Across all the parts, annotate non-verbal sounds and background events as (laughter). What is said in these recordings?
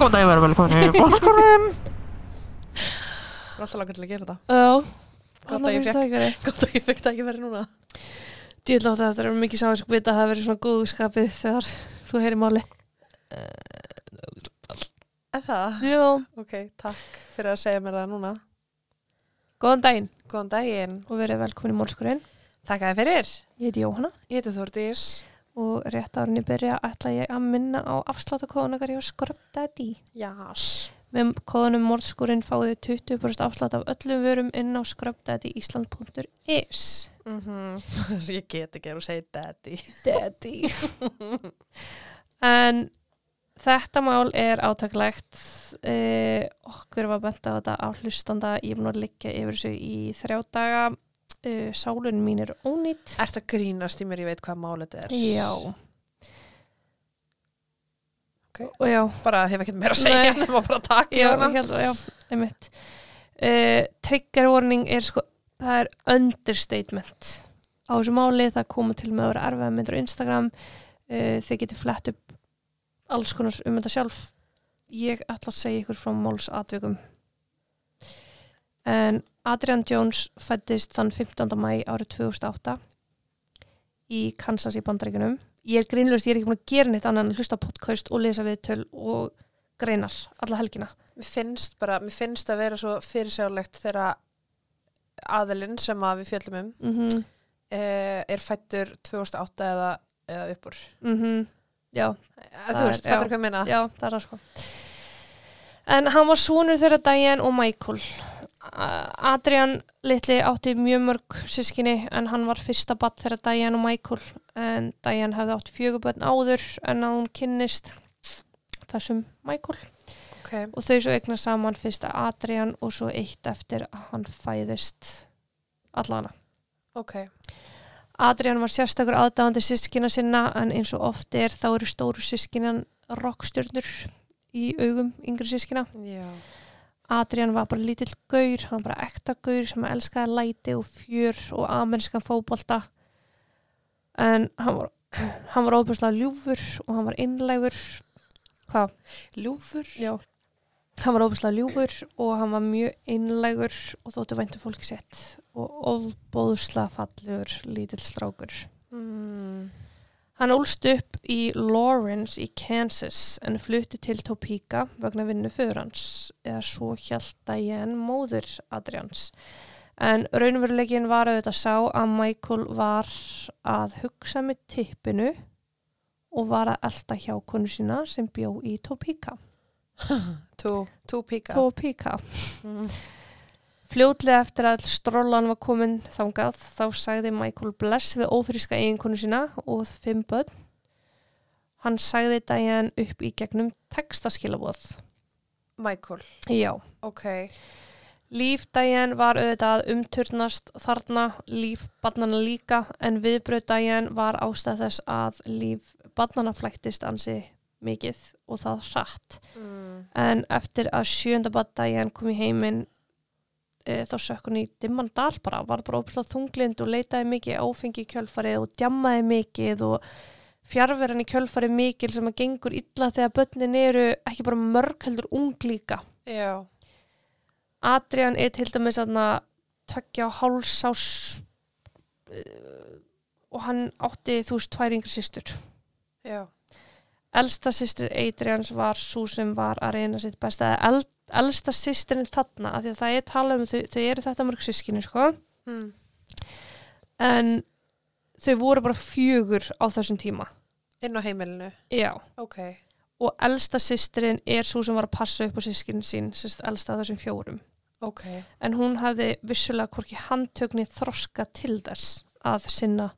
góðan dag, verður velkomin í er alltaf langar til að gera þetta. Já, Gott annað að ég finnst það ekki verið. Gótt að ég fekk það ekki verið núna. Djúðlátt að þetta er mikið sáðisk vita að það verið svona góðu skapið þegar þú heyri máli. Er það? Já, Ok, takk fyrir að segja mér það núna. góðan daginn Góðan daginn. og verið velkomin í Mólskurinn. Takk að þið fyrir. Ég heiti Jóhanna Ég heiti Þórdís. Og rétt árunni byrja ætla ég að minna á afsláttakóðun okkar hjá Skröpdaddy. Jás. Með kóðunum Mólskurinn fáið þið 20% afslátt af öllum vörum inn á skröpdaddyisland.is. Mm (laughs) ég get ekki að segir daddy. Daddy. (laughs) en þetta mál er átaklegt. Eh, okkur var bent á þetta á hlustanda. Ég búin að liggja yfir þessu í þrjá daga. Eh, sálun mín er ónýtt. Ert að grínast í mér, ég veit hvað mál þetta er. Já. Ok. Og já, Bara hef ekkert meira að segja, Nei. nema bara takk já, Jóhanna. ég held að, já, einmitt. Uh, trigger warning er sko, það er understatement á þessu máli, það koma til með að vera erfiða myndir á Instagram, uh, þið getur flett upp alls konar um þetta sjálf. Ég ætla að segja ykkur frá máls atvikum. En Adrian Jones fættist þann 15. mæ árið 2008 í Kansas í bandaríkunum. Ég er grínlust, ég er ekki búin að gera neitt annan hlusta podcast og lesa viðtöl og greinar alla helgina. Mér finnst bara, mér finnst að vera svo fyrirsjálegt þegar aðilinn sem að við fjöllum um Mm -hmm. eh, er fættur 2008 eða, eða uppur. Já, Þú Það veist, er- fattur já. hvað ég meina? já, það er það sko. En hann var sonur þeirra Diane og Michael. A- Adrian litli átti mjög mörg sískinni en hann var fyrsta batt þeirra Diane og Michael en Diane hefði átt fjögubönn áður en að hún kynnist þessum Michael Ok, og þau svo eignar saman fyrsta Adrian og svo eitt eftir að hann fæðist allana. ok. Adrian var sérstakur aðdáðandi sískina sinna en eins og oft er þá eru stóru sískinan rockstjörnur í augum yngri sískina. Já. Adrian var bara lítill gaur, hann var bara ekta gaur sem elskaði læti og fjör og amerískan fótbolta en hann var, (clears throat) hann var óbúslega ljúfur og hann var innlegur hvað? Ljúfur? Já. Hann var óbúslega ljúfur og hann var mjög innlegur og þóttu væntu fólki sitt og óbúslega fallegur lítill strákur. Mm. Hann ólst upp í Lawrence í Kansas en flutti til Topeka vegna vinnu fyrir hans eða svo hjælt Diane móður Adrians. En raunveruleikin var auðvitað sá að Michael var að hugsa með tippinu og var að elda hjá konu sína sem bjó í Topeka. (laughs) Píka. Topeka. Mm. Fljótlega eftir að strollan var komin þangað þá sagði Michael bless við ófríska eiginkonu sína og fimm börn. Hann sagði Diane upp í gegnum textaskilabóð. Michael, Já. ok. Líf Diane var auðvitað að umturnast þarna, líf barnana líka en viðbröð Diane var ástæð þess að líf barnana flæktist ansi mikið og það hratt. Mm. En eftir að sjönda barn Diane kom í heiminn e, þá sökk hún í dimman dal bara, var bara óbúinlega þunglind og leitaði mikið áfengi í kjölfarið og djammaði mikið og fjárveran í kjölfarið mikil sem að gengur illa þegar börnin eru ekki bara mörg heldur ung líka. Já. Adrian er til dæmis aðna tveggja og hálsás og hann átti þú veist tvær yngri systur. Já. Elsta systir Adrians var svo sem var að reyna sitt besta eld, elsta systirinn þarna af því að það er talað um þau, þau eru þetta mörg sískinu sko Mm. en þau voru bara fjögur á þessum tíma. Inn á heimilinu. Já. Ok. Og elsta systirinn er svo sem var að passa upp á sískinu sín, sérst elsta af þessum fjórum. Ok. en hún hafði vissulega hvorki handtökni þroska til þess að sinna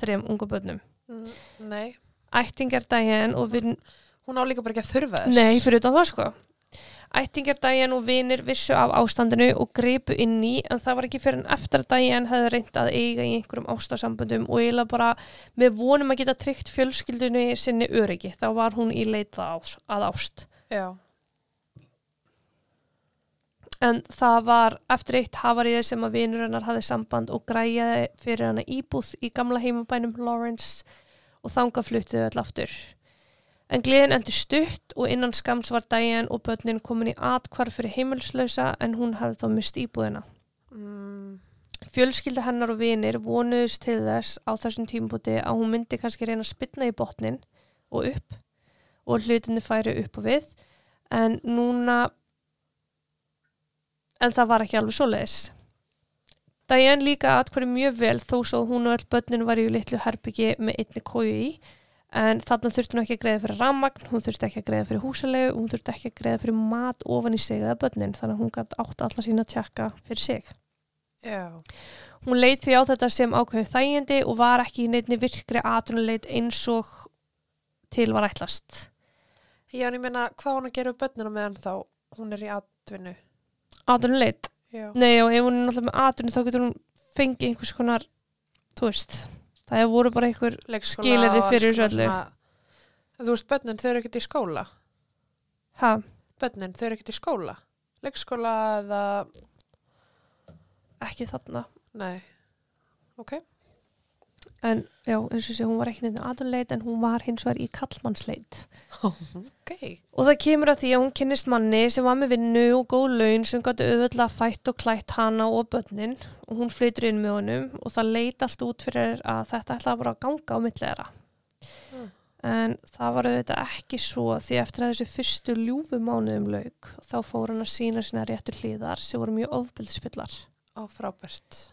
þrejum ungu börnum. Mm. Nei. Ættingar Diane og vin... Hún á líka bara ekki að þurfa þess. Nei, fyrir utan það sko. Ættingar Diane og vinir vissu af ástandinu og gripu inn í en það var ekki fyrir en eftir Diane hefði reynd að eiga í einhverjum ástasamböndum og eiginlega bara með vonum að geta tryggt fjölskyldunni sinni öryggi. Þá var hún í leita að ást. Já. En það var eftir eitt hafariði sem að vinur hennar hafði samband og græjaði fyrir hana íbúð í gamla heimabænum Lawrence og þanga fluttuðu öll aftur. En gleðin endur stutt og innan skams var Diane og börnin komin í atkvarf fyrir heimilslausa en hún hafði þá mist íbúðina. mm, Fjölskylda hennar og vinir vonuðust til þess á þessum tímabúti að hún myndi kannski reyna að spynna í botnin og upp og hlutinni færi upp og við en núna en það var ekki alveg svoleiðis. Diane líka atkværi mjög vel þó svo hún og öll börnin var í litlu herbyggi með einni kóju í en þarna þurfti hún ekki að greiða fyrir rammagn, hún þurfti ekki að greiða fyrir húsalegu, hún þurfti ekki að greiða fyrir mat ofan í sig eða börnin þannig að hún gæti átt alla sína tjakka fyrir sig. já, Hún leit því á þetta sem ákveðið þægindi og var ekki í neittni virkri atunuleit eins og til var ætlast. já, en ég meina, hvað hún að gera upp börnina meðan þá hún er í atvinnu? Atunuleit? Já, Nei, og ef hún er náttúrulega með atunu þá getur hún fengið einhvers konar, þú veist, það hefur voru bara einhver, alls fyrir þessu öllu. Þú veist, börnin, þau eru ekkert í skóla. ha, Börnin, þau eru ekkert í skóla. Leikskóla eða, ekki þarna. nei, ok. En já, eins og sé, hún var ekki neitt atunuleit en hún var hins vegar í kallmannsleit. (laughs) Ok, Og það kemur að því að hún kynnist manni sem var með vinnu og góð laun sem gæti auðvitað fætt og klætt hana og börnin og hún flytur inn með honum og það leit allt út fyrir að þetta ætlaði bara að ganga á millera. Mm. En það var auðvitað ekki svo því eftir að þessu fyrstu ljúfu mánuðum lauk þá fór hann að sína sína réttur hlýðar sem voru mjög ofbildisfullar. á frábært.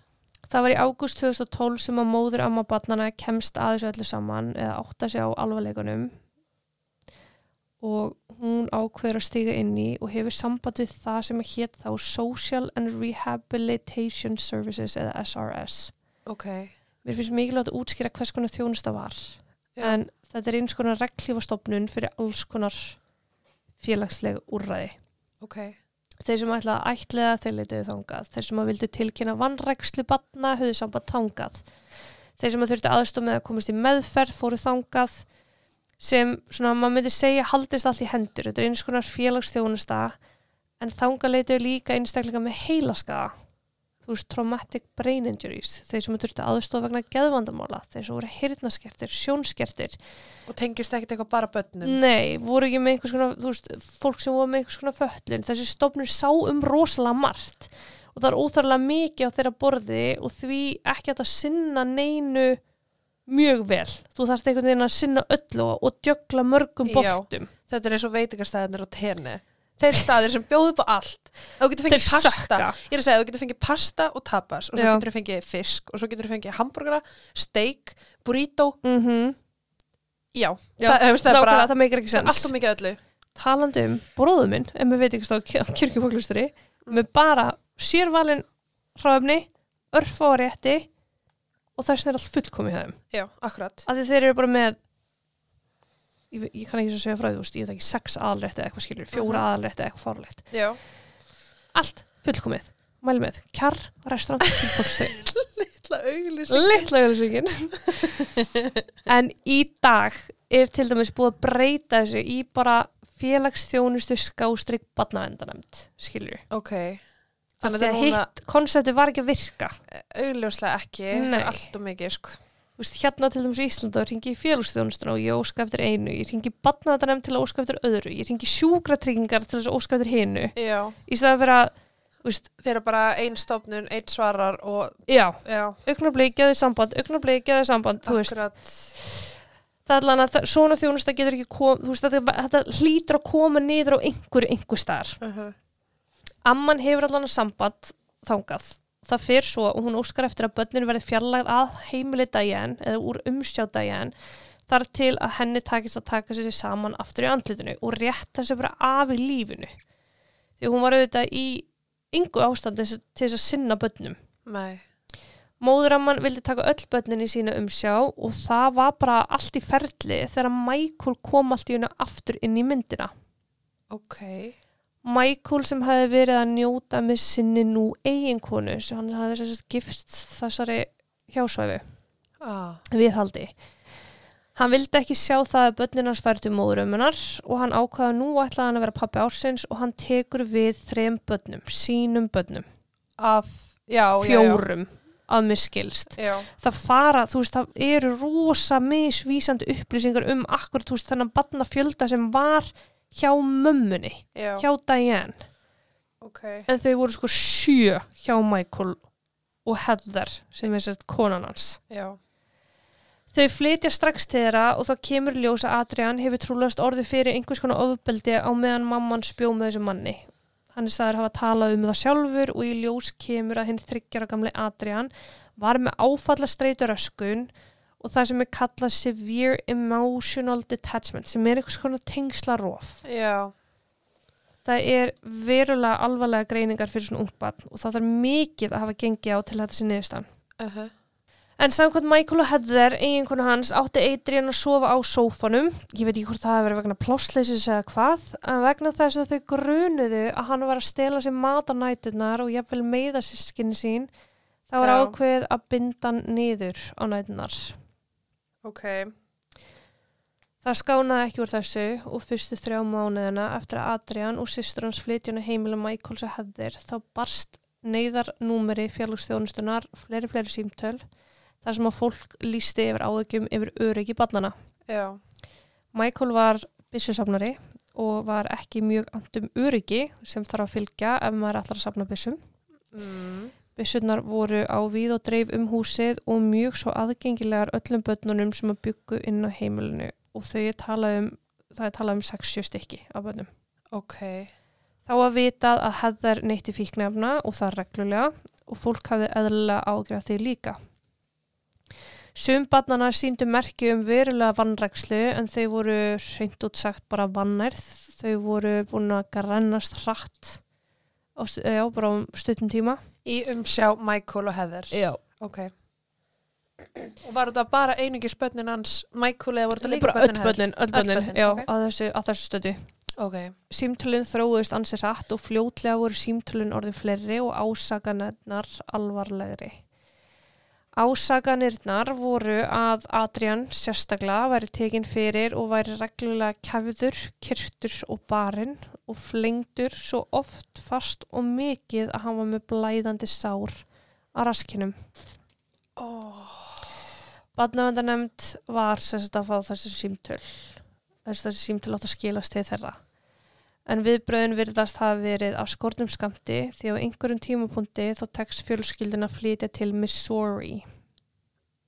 Það var í ágúst 2012 sem að móður amma barnana kemst að þessu öllu saman eða átta sig á alvarleikunum og hún ákveður að stiga inn í og hefur samband við það sem að hétt þá Social and Rehabilitation Services eða SRS. Ok, Mér finnst mikilvægt að útskýra hvers konar þjónusta var Já. en þetta er eins konar reglífastofnun fyrir alls konar félagsleg úrræði. ok, Þeir sem ætlaði að ætliða þeir leituðu þangað. Þeir sem að vildu tilkynna vannrækslu batna höfðu samband þangað. Þeir sem að þurftu aðstof með að komast í meðferð fóru þangað sem svona maður myndi segja haldist allt í hendur. Þetta er eins konar félagsþjónusta en þangað leituðu líka einstaklega með heilaskaða. Þú veist, traumatic brain injuries. Þeir sem þurftu aðstof vegna geðvandamála. Þeir sem voru hirtnaskertir, sjónskertir. og tengist ekkert eitthvað bara börnum. Nei, voru ekki með einhvers konar, þú veist, fólk sem voru með einhvers konar föllin. Þessi stofnur sá um rosalega margt og það er óþarlega mikið á þeirra borði og því ekki að sinna neinu mjög vel. Þú þarft einhvern veginn að sinna öllu og, og djögla mörgum Já. boltum. Þetta er eins og veitingastæðinir á tenni. Þeir staðir sem bjóðu upp á allt. Þú getur fengið pasta. sökka. Ég er að segja, þú getur fengið pasta og tapas og svo Já. getur þú fengið fisk og svo getur þú fengið hambúrgara, steik, burrito. Mm -hmm. Já, Já, það, það, það er bara það meikir ekki það sens. allt og mikið öllu. Talandi um, bróðu minn, en við veit ekki stóð kirkjufóklusturi, með bara sérvalin hráfni, örfa og þess er allt fullkomið þeim. Já, akkurat. að þeir eru bara með ég, ég kann ekki svo segja frá því, ég veit ekki sex aðalrétti eða eitthvað skilur, fjóra Mhm. aðalrétti eða eitthvað fárlegt Já. allt fullkomið, mæli með kjarr, restaurant, fólksteg Lilla auglýs. litla auðlýsingin (laughs) en í dag er til dæmis búið að breyta þessu í bara félagsþjónustu skástrygg badnavendanemnd, skilur Ok. þannig að hitt konsepti var ekki að virka augljóslega ekki. Það Nei. er allt og mikið, sko. Veist, hérna til dæmis í Íslanda ringi ég í félagsþjónustuna og ég óska eftir einu ég ringi badnavendanemnd til að óska eftir öðru ég ringi sjúkratryggingar til að óska eftir hinu Já. í fyrir að, þú veist, Þeir eru bara ein stofnun, ein svarar og, já, já, augnablík, geði samband, augnablík, geði samband, það er allan að svona þjónusta getur ekki kom, þú veist, þetta, þetta hlýtur að koma niður á einhverju einhver staðar. Uh -huh. Amman hefur að samband þangað. Það fer svo og hún óskar eftir að börnin verði fjarlægð að heimili daginn eða úr umsjá daginn þar til að henni takist að taka sér saman aftur í andlitinu og rétta sér bara af í lífinu. Því hún var auðvitað í yngu ástandi til þess að sinna börnum. Nei. Móðuramman vildi taka öll börnin í sína umsjá og það var bara allt í ferli þegar Michael kom allt í hennu aftur inn í myndina. Ok. Michael sem hefði verið að njóta með sinni nú eiginkonu sem hann hefði þess að gifst þessari hjásvæfi Ah. viðhaldi. Hann vildi ekki sjá það að börnin hans færi til móðurömmunar og hann ákvaða nú ætlaði hann að vera pappi ársins og hann tekur við þrem börnum, sínum börnum, Af, já, já, já. fjórum. að mér skilst Já, það fara, þú veist, það eru rosa misvísandi upplýsingar um akkur, þú veist, þennan batna fjölda sem var hjá mömmunni, já, hjá Diane ok. en þau voru sko sjö hjá Michael og Heather sem er sérst konan hans Já, Þau flytja strax til þeirra og þá kemur ljós að Adrian hefur trúlast orðið fyrir einhvers konar ofbeldi á meðan mamman spjó með þessu manni. Hann er staður hafa talað um það sjálfur og í ljós kemur að hinn þryggjara gamli Adrian var með áfalla streitur öskun og það sem er kallað severe emotional detachment sem er einhvers konar tengslarof. já, Það er verulega alvarlega greiningar fyrir svona ungt barn og það þarf mikið að hafa gengið á til þetta sé niðurstan. uh En samkvæmt Michael og Heather, eiginkonu hans, átti Adrian að sofa á sófanum. Ég veit ekki hvort það hefur verið vegna plássleysis eða hvað, en vegna þess að þau grunuðu að hann var að stela sér mat á nætunar og jafnvel meiða sískinni sín, þá var ákveð að binda hann niður á nætunar. Ok, Það skánaði ekki úr þessu og fyrstu þrjá mánuðina eftir að Adrian og systur hans flytjana heimilu Michaels og Heather þá barst neyðarnúmeri félagsþjónustunar fleiri fleiri símtöl þar sem að fólk lísti yfir áðugjum yfir öryggi barnana. já, Michael var byssusafnari og var ekki mjög andum öryggi sem þarf að fylgja ef maður ætlar að safna byssum. mm, Byssurnar voru á víð og dreif um húsið og mjög svo aðgengilegar öllum börnunum sem að byggu inn á heimilinu og þau er talað um, það er talað um 6-7 stykki af börnum. ok, Þá að vitað að hefðar neytti fíknefna og það reglulega og fólk hafði eðlilega ágrað því líka. Sum barnana síndu merki um verulega vannrækslu en þau voru hreint út sagt bara vannærð. Þau voru búin að grennast hratt já, bara á stuttum tíma. í umsjá Michael og Heather. Já. Ok. Og var þetta bara einungi spönnin hans Michael eða voru þetta líka öll bönnin Heather? öll Öll börnin, börnin, já, ok. að, þessu, að þessu stödu. Ok, Símtölinn þróuðist ansi rætt og fljótlega voru símtölinn orðin fleiri og ásaganirnar alvarlegri. Ásaganirnar voru að Adrian sérstaklega væri tekinn fyrir og væri reglulega kefður, kyrtur og barinn og flengdur svo oft fast og mikið að hann var með blæðandi sár á raskinum. oh, Badnavendanemnd var sérst að fá þessi símtöl. Þessi, þessi símtöl átt að skilast til þeirra. En viðbröðin virðast hafa verið af skortum skamti því á einhverjum tímapunkti þá tekst fjölskyldin að flytja til Missouri.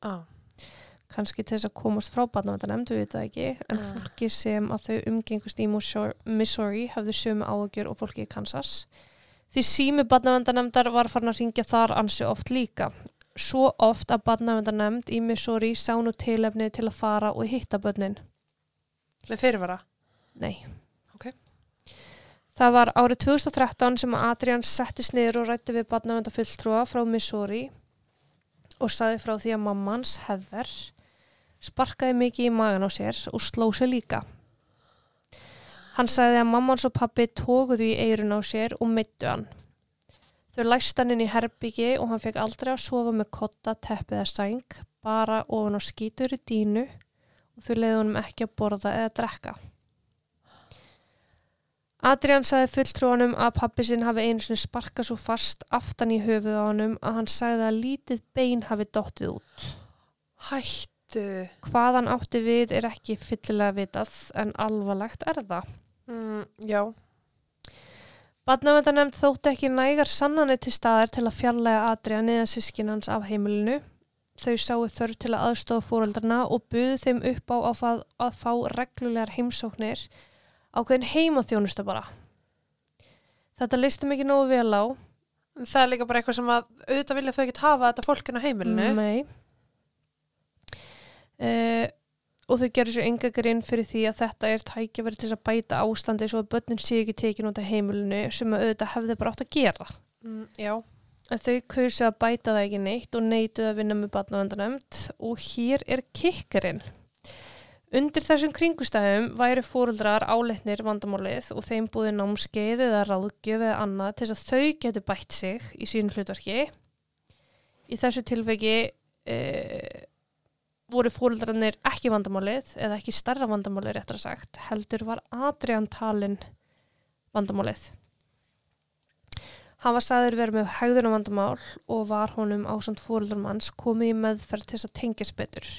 ah, Kanski til þess að komast frá badnavendanemnd, við veit það ekki. En Ah. fólki sem að þau umgengust í Missouri- hafði sömu áhugjur og fólki í Kansas. Því sími badnavendanemndar var farin að ringja þar ansi oft líka. Svo oft að badnavendanemnd í Missouri sá nú tilefni til að fara og hitta börnin. með fyrirvara. Nei. Ok. Það var árið 2013 sem að Adrian settist niður og rætti við badnavenda fulltrúa frá Missouri og saði frá því að mammans Heather sparkaði mikið í magan á sér og sló sér líka. Hann sagði að mammans og pappi tókuðu í eirun á sér og meittu hann. Þau læst hann inn í herbyggi og hann fekk aldrei að sofa með kotta, teppið eða sæng, bara ofan á skítur í dínu og þau leiði honum ekki að borða eða drekka. Adrian sagði fulltrúanum að pappi sinn hafi einu sinni sparkað svo fast aftan í höfuð á honum að hann sagði að lítið bein hafi dottið út. Hættu. Hvað hann átti við er ekki fyllilega vitað en alvarlegt er það. Mm, já, Badnavendanemnd þótti ekki nægar sannanir til staðar til að fjarlæga Adrian eða sískinans af heimilinu. Þau sáu þörf til að aðstofa fóreldarna og buðu þeim upp á að að fá reglulegar heimsóknir ákveðin heimaþjónusta bara. Þetta listum ekki nógu vel á. það er líka bara eitthvað sem að auðvitað vilja þau ekki hafa þetta fólkin á heimilinu. Nei. Uh, og þau gerðu sér enga grinn fyrir því að þetta er tækifæri til að bæta ástandi svo að börnin sé ekki tekin út af heimilinu sem að auðvitað hefði bara átt að gera. Mm, já, En þau kausi að bæta það ekki neitt og neituð að vinna með batnavendanemnd og hér er kikkarinn. Undir þessum kringustæðum væri fóruldrar áleitnir vandamálið og þeim búið námskeið eða ráðgjöf eða annað til þess að þau getur bætt sig í sínu hlutverki. Í þessu tilveki e, voru fóruldrarnir ekki vandamálið eða ekki starra vandamálið réttar sagt, heldur var Adrian talin vandamálið. Hann var sagður verið með hegðunumvandamál og var honum ásand fóröldur manns komið í meðferð til þess að tengjast betur.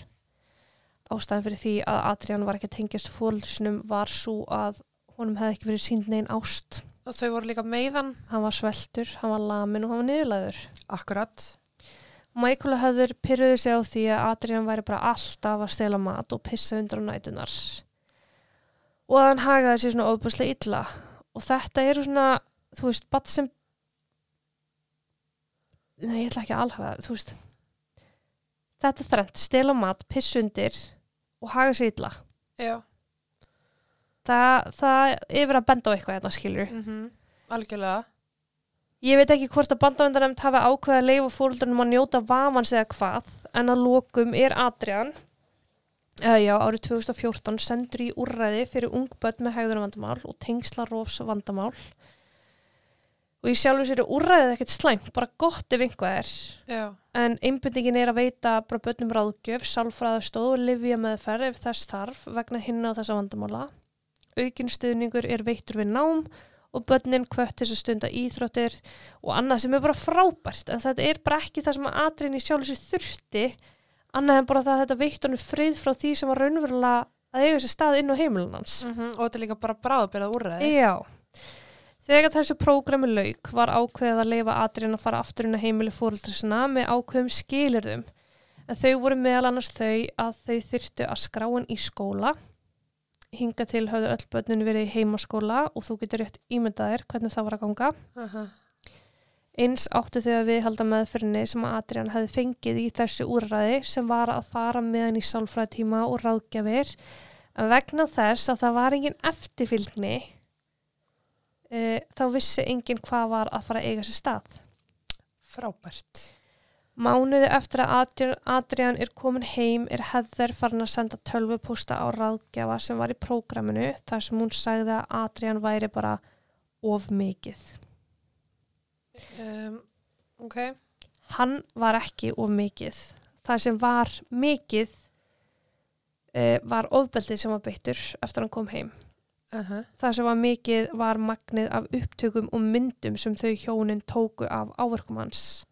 Ástæðan fyrir því að Adrian var ekki að tengjast fóröldursinum var svo að honum hefði ekki verið sínd negin ást. Og þau voru líka meiðan. Hann var sveltur, hann var lamin og hann var niðurlæður. Akkurat. Michael og höfður pyrruðu sig á því að Adrian væri bara alltaf að stela mat og pissa undir á nætunar. Og að hann hagaði sér svona ofbúslega illa. Og þetta eru svona, þú veist, bat sem... Nei, ég ætla ekki að alhafa það, þú veist. Þetta er þrennt, stela mat, pissa undir og haga sér illa. Já. Það, það yfir að benda á eitthvað hérna, skilur. Mm Algjörlega. Ég veit ekki hvort að bandavendanemt hafi ákveða að leifa fóröldunum að njóta vafans eða hvað, en að lokum er Adrian, eða já, árið 2014 sendur í úrræði fyrir ungböld með hegðunarvandamál og tengslarofs vandamál. Og ég sjálfur sér að úrræðið ekkert slæmt, bara gott ef einhvað er. Já. En einbindingin er að veita bara börnum ráðgjöf, sálfræðastóð og livja meðferð ef þess þarf vegna hinna á þessa vandamála. Aukin stuðningur er veittur við nám og börnin kvött þess að stunda íþróttir og annað sem er bara frábært en þetta er bara ekki það sem að atriðin í sjálf þessu þurfti annað en bara það að þetta veitt honum frið frá því sem var raunverulega að eiga þessi stað inn á heimilin hans. Mm Og þetta er líka bara bráðbyrðað úrræði. Já. Þegar þessu prógrami lauk var ákveðið að leifa atriðin að fara aftur inn á heimili fóruldrisina með ákveðum skilirðum en þau voru meðal annars þau að þau þyrftu að skrá hann í skóla hinga til höfðu öll börnin verið í heimaskóla og þú getur rétt ímyndaðir hvernig það var að ganga. Uh Eins áttu þau að viðhalda meðferðinni sem að Adrian hefði fengið í þessu úrræði sem var að fara með hann í sálfræðtíma og ráðgjafir en vegna þess að það var engin eftirfylgni e, þá vissi engin hvað var að fara að eiga sér stað. Frábært. Mánuði eftir að Adrian, er komin heim er Heather farin að senda tölvupósta á ráðgjafa sem var í prógraminu þar sem hún sagði að Adrian væri bara of mikið. Um, ok. Hann var ekki of mikið. Það sem var mikið uh, var ofbeldið sem var beittur eftir hann kom heim. Uh Það sem var mikið var magnið af upptökum og myndum sem þau hjónin tóku af áverkum hans.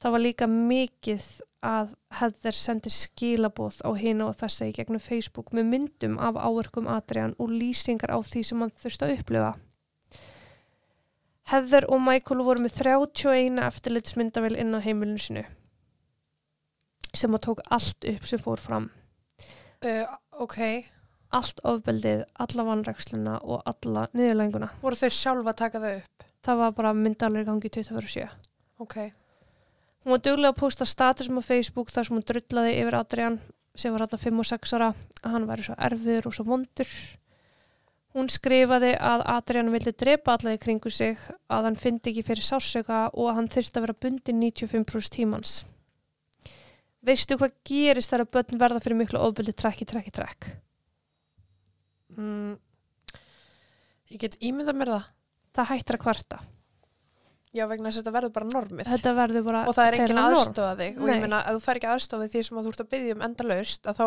Það var líka mikið að hefðir sendir skilaboð á hinu og þessa í gegnum Facebook með myndum af áverkum Adrian og lýsingar á því sem hann þurfti að upplifa. Heather og Michael voru með 31 eftirlitsmyndavel inn á heimilinu sinu sem að tók allt upp sem fór fram. uh, ok. Allt ofbeldið, alla vanræksluna og alla niðurlænguna. Voru þau sjálfa að taka þau upp? Það var bara myndalir gangi 24-7. Ok. Hún var duglega að posta statusum á Facebook þar sem hún drullaði yfir Adrian sem var hann 5 og 6 ára að hann væri svo erfiður og svo vondur. Hún skrifaði að Adrian vildi drepa alla í kringu sig, að hann fyndi ekki fyrir sásöka og að hann þyrfti að vera bundin 95% tímans. Veistu hvað gerist þegar börn verða fyrir miklu ofbeldi trekk í trekk? Mm, ég get ímyndað mér það. Það hættir að kvarta. Já, vegna þess að þetta verður bara normið. Þetta verður bara og það er engin þeirra norm. aðstofa þig. Og Nei. ég meina, ef þú fær ekki aðstofa því sem að þú ert að byggja um endalaust, að þá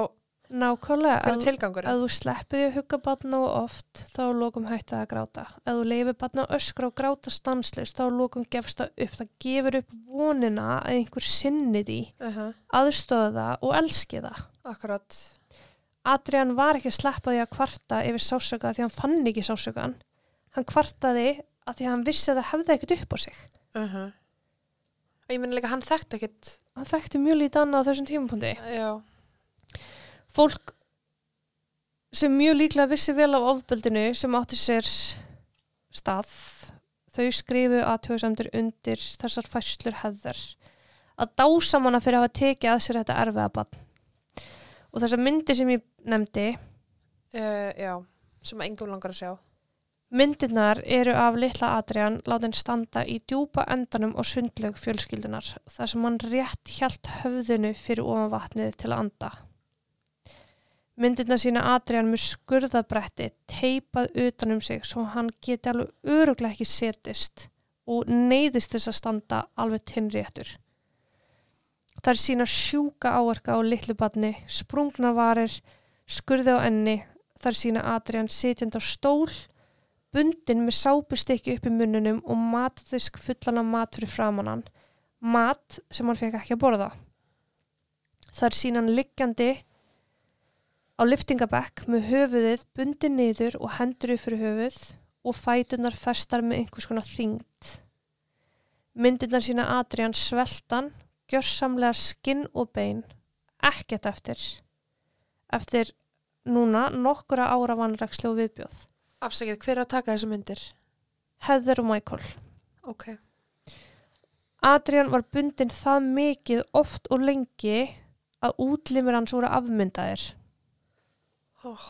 Nákvæmlega. hver er tilgangurinn? Ef þú sleppir því að hugga batna og oft, þá lokum hættið að gráta. Ef þú leifir batna að öskra og gráta stanslust, þá lokum gefst það upp. Það gefur upp vonina að einhver sinni því, Uh -huh. aðstöða það og elski það. Akkurat. Adrian var ekki að sleppa því að kvarta yfir sásöka því hann fann ekki sásökan. Hann kvartaði að því að hann vissi að það hefði ekkert upp á sig. Uh -huh. Ég meina líka, hann þekkt ekkit. Hann þekkti mjög lítið annað á þessum tímapunkti. Já. fólk sem mjög líklega vissi vel af ofbeldinu sem átti sér stað þau skrifu að tjóðsamdur undir þessar fæslur hefðar að dásam hana fyrir að hafa tekið að sér þetta erfiða bann og þessar myndir sem ég nefndi Uh, já. Sem engum langar að sjá. Myndirnar eru af litla Adrian látin standa í djúpa endanum og sundlaug fjölskyldunar þar sem hann rétt hjælt höfðinu fyrir ofan vatnið til að anda Myndirna sína Adrian með skurðabretti teipað utan um sig svo hann geti alveg öruglega ekki setist og neyðist þess að standa alveg tinnréttur. Það er sína sjúka áverka á litlu badni, sprungna varir, skurði á enni, það er sína Adrian sitjandi á stól, bundin með sápustykki upp í munnunum og matdisk fullan af mat fyrir framan hann. Mat sem hann fekk ekki að borða. Það er sínan liggjandi á liftingabekk með höfuðið bundin niður og hendur fyrir höfuð og fætunar festar með einhvers konar þyngd. Myndirnar sína Adrian sveltan, gjörsamlega skinn og bein, ekkert eftir. Eftir núna nokkura ára vanrækslu og viðbjóð. Afsakið, hver er að taka þessu myndir? Heather og Michael. Ok. Adrian var bundin það mikið oft og lengi að útlimur hans voru afmyndaðir. Oh.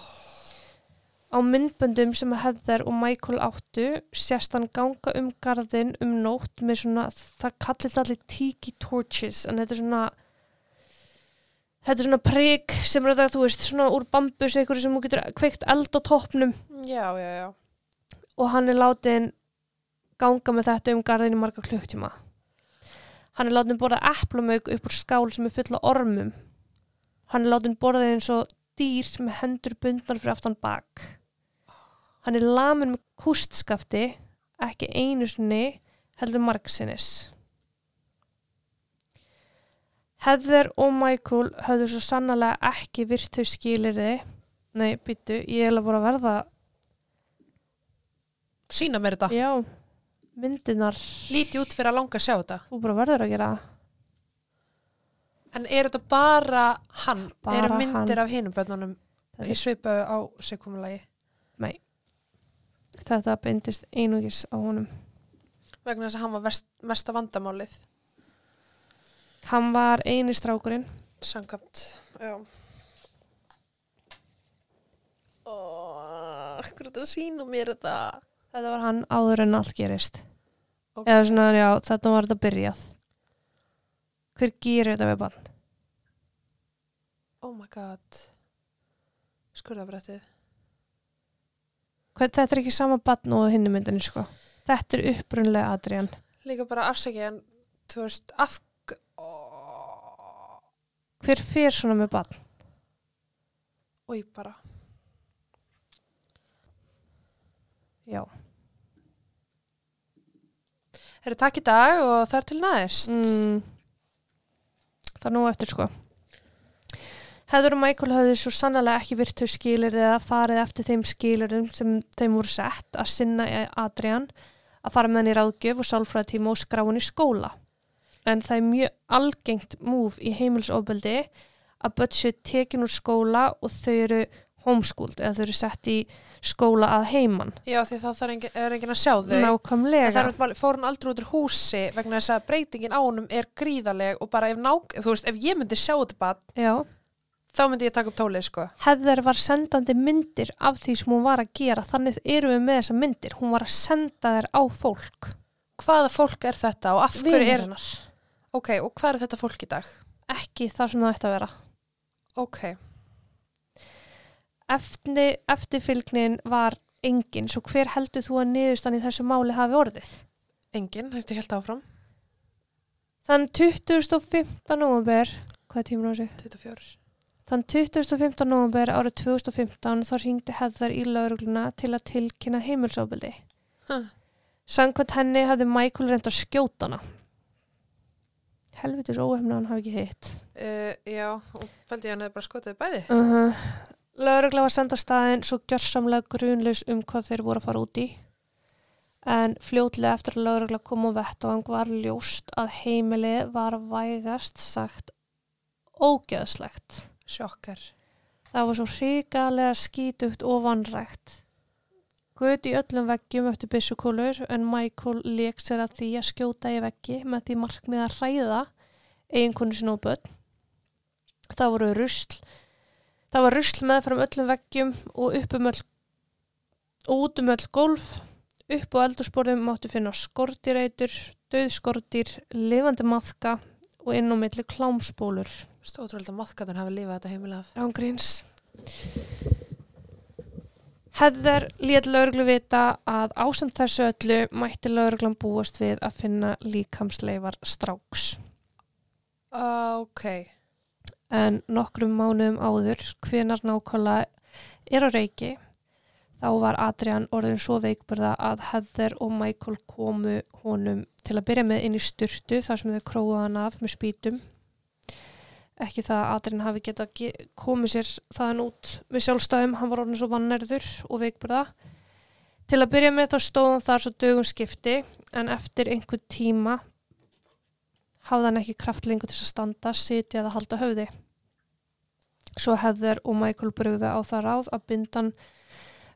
Á myndböndum sem Heather og Michael áttu sést hann ganga um garðin um nótt með svona, það kallir allir tiki torches en þetta er svona þetta er svona prik sem er þetta, þú veist, svona úr bambus eitthvað sem þú getur kveikt eld á toppnum Já, já, já. og hann er látin ganga með þetta um garðin í marga klukktíma. Hann er látin borða eplamauk upp úr skál sem er fulla ormum. Hann er látin borða eins og dýr með hendur bundnar fyrir aftan bak. Hann er lamin með kústskafti, ekki einu sinni, heldur margsinnis. Heather og Michael höfðu svo sannlega ekki virt þau skilirði. Nei, býttu, ég er bara verða Sýna mér þetta. Já, myndinar Líti út fyrir að langa að sjá þetta. þú bara verður að gera. En er þetta bara hann? Bara Eru myndir hann. af hinum börnunum Það í er- svipaðu á sigkumulagi? Þetta beindist einugis á honum. Vegna þess að hann var verst, mesta vandamálið. Hann var eini strákurinn. Sangamt, já. Er þetta sína mér þetta? Þetta var hann áður en allt gerist. Ok. Eða svona, já, þetta var þetta byrjað. Hver gerir þetta við bann? Oh my god. Skurðabrættið. Hvað, þetta er ekki sama bann og hinni myndinni, sko. Þetta er upprunlega Adrian. Líka bara afsækja en, þú veist, af... Hver fer svona með bann? Új, bara. Já. Eru takk í dag og það er til næst. Mm, það er nú eftir, sko. Heather og Michael hafði svo sannlega ekki virt þau skilir eða farið eftir þeim skilurum sem þeim voru sett að sinna Adrian að fara með hann í ráðgjöf og sálfræðatíma og skrá hann í skóla. En það er mjög algengt múf í heimilsofbeldi að börn séu tekin úr skóla og þau eru homeschooled eða þau eru sett í skóla að heiman. Já, því þá þarf engin, er engin að sjá þau. En Nákvæmlega. það er bara, fór hann aldrei út úr húsi vegna þess að breytingin á honum er gríðaleg og bara ef, nák, veist, ef ég myndi sjá þetta bara, þá myndi ég taka upp tólið, sko. Heather var sendandi myndir af því sem hún var að gera þannig erum við með þessa myndir hún var að senda þær á fólk Hvaða fólk er þetta og af hverju er, hennar. Ok, og hvað er þetta fólk í dag? ekki það sem það ætti að vera Ok, Eftir, eftirfylgnin var engin svo hver heldur þú að niðurstan í þessu máli hafi orðið enginn, þetta held áfram, þann 2015. november hvað er tíminn á þessu? 24. Þann 2015. november árið 2015 þá ringdi Heather í laurugluna til að tilkynna heimilsofbildi. Huh. Samkvæmt henni hafði Michael reynd að skjóta hana. Helvitis óhefna hann hafi ekki hitt. Uh, já, og pældi ég hann hefði bara skotið bæði. Uh -huh. Laurugla var senda staðinn svo gjörsamlega grunlaus um hvað þeir voru að fara út í. En fljótlega eftir að laurugla kom á vettvang var ljóst að heimili var vægast sagt ógeðslegt. Sjokkar. Það var svo hrikalega skítugt og vanrægt. Guð í öllum veggjum eftir byssukúlur en Michael leik sér að því að skjóta í veggi með því markmið að hræða eiginkonu sinna og börn. Það voru rusl. Það var rusl með fram öllum veggjum og upp um öll út um öll golf. Upp á eldursporðum máttu finna skortireitur, döðskortir, lifandi maðka og inn á milli klámsbólur. Stótrúlega að maðgatun hafi lifað þetta heimilega af. Ángríns. Heather lét lauruglu vita að ásamt þessu öllu mætti lauruglan búast við að finna líkamsleifar stráks. Uh, ok, En nokkrum mánuðum áður, hvenar nákvæmlega er á reiki, Þá var Adrian orðin svo veikburða að Heather og Michael komu honum til að byrja með inn í styrtu þar sem þau króða hann af með spýtum. Ekki það að Adrian hafi getað ge komið sér þaðan út við sjálfstæðum, hann var orðin svo vannærður og veikburða. Til að byrja með þá stóð hann þar svo dögum skipti en eftir einhver tíma hafði hann ekki kraft lengur til að standa, sitja eða halda höfði. Svo Heather og Michael brugði á það ráð að binda hann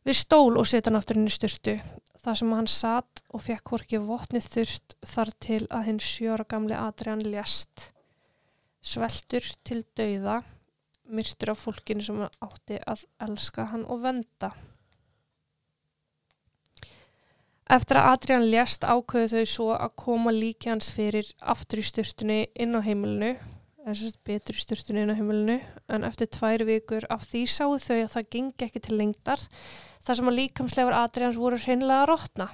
við stól og setja hann aftur inn í styrtu. Það sem hann satt og fekk hvorki votnið þurft þar til að hinn sjóra gamli Adrian lést. Sveltur til dauða, myrtur af fólkinu sem hann átti að elska hann og venda. Eftir að Adrian lést ákveðu þau svo að koma líki hans fyrir aftur í styrtunni inn á heimilinu, að betur í styrtunni inn á heimilinu, en eftir tvær vikur af því sáu þau að það gengi ekki til lengdar þar sem að líkamslegar Adrians voru hreinlega að rótna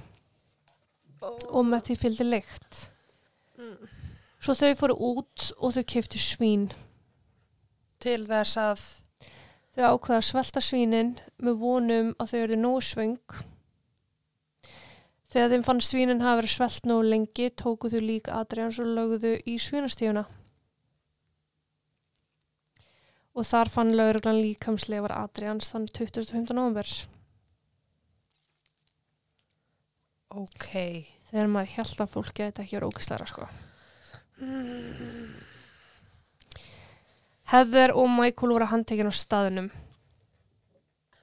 og með því fylgdi leikt. Svo þau fóru út og þau keiftu svín. til þess að Þau ákveða að svelta svínin með vonum að þau eru nógu svöng. Þegar þeim fann svínin hafa verið svelt nógu lengi, tóku þau lík Adrians og lögðu í svínastífuna. Og þar fann lauruglan líkamslegar Adrians þann 25. november. ok Þegar maður held að fólki að þetta ekki er ógæslega sko. Heather og Michael voru handtekinn á staðunum.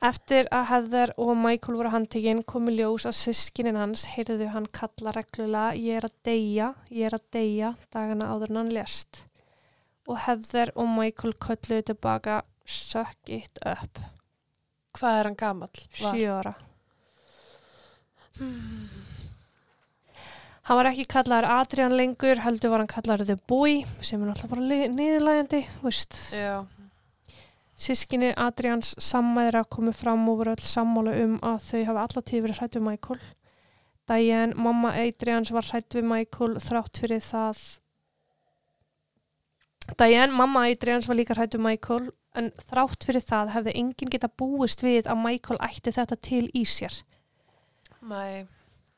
Eftir að Heather og Michael voru handtekinn komi ljós að sískinin hans heyrðu hann kalla reglulega ég er að deyja, ég er að deyja dagana áður en hann lést. Og Heather og Michael kölluðu tilbaka suck it up, hvað er hann? Var- sjö ára. (sighs) Hann var ekki kallaður Adrian lengur, heldur var hann kallaður The Boy, sem er náttúrulega bara niðurlægjandi, þú veist. já, Sískinni Adrians sammæðra komu fram og voru öll sammála um að þau hafi alla tíð verið hrætt við Michael. Diane, mamma Adrians, var hrætt við Michael þrátt fyrir það. Diane, mamma Adrians, var líka hrætt við Michael en þrátt fyrir það hefði enginn geta búist við að Michael ætti þetta til í sér. mæ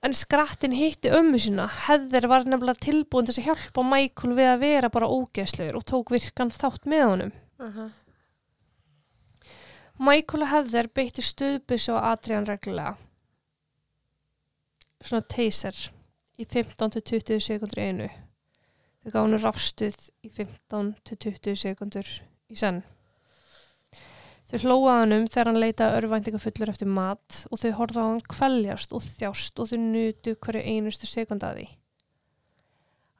En skrattin hitti ömmu sína. Heather var nefnilega tilbúin til þess að hjálpa Michael við að vera bara ógeðslegur og tók virkan þátt með honum. uh Michael og Heather beitti stuðbissu á Adrian reglulega. Svona taser í 15-20 sekundur einu. Þau gaf hann rafstuð í 15-20 sekundur í senn. Þau hlóaði hann um þegar hann leitaði örvæntingafullur eftir mat og þau horfði á hann kveljast og þjást og þau nutu hverju einustu sekund að því.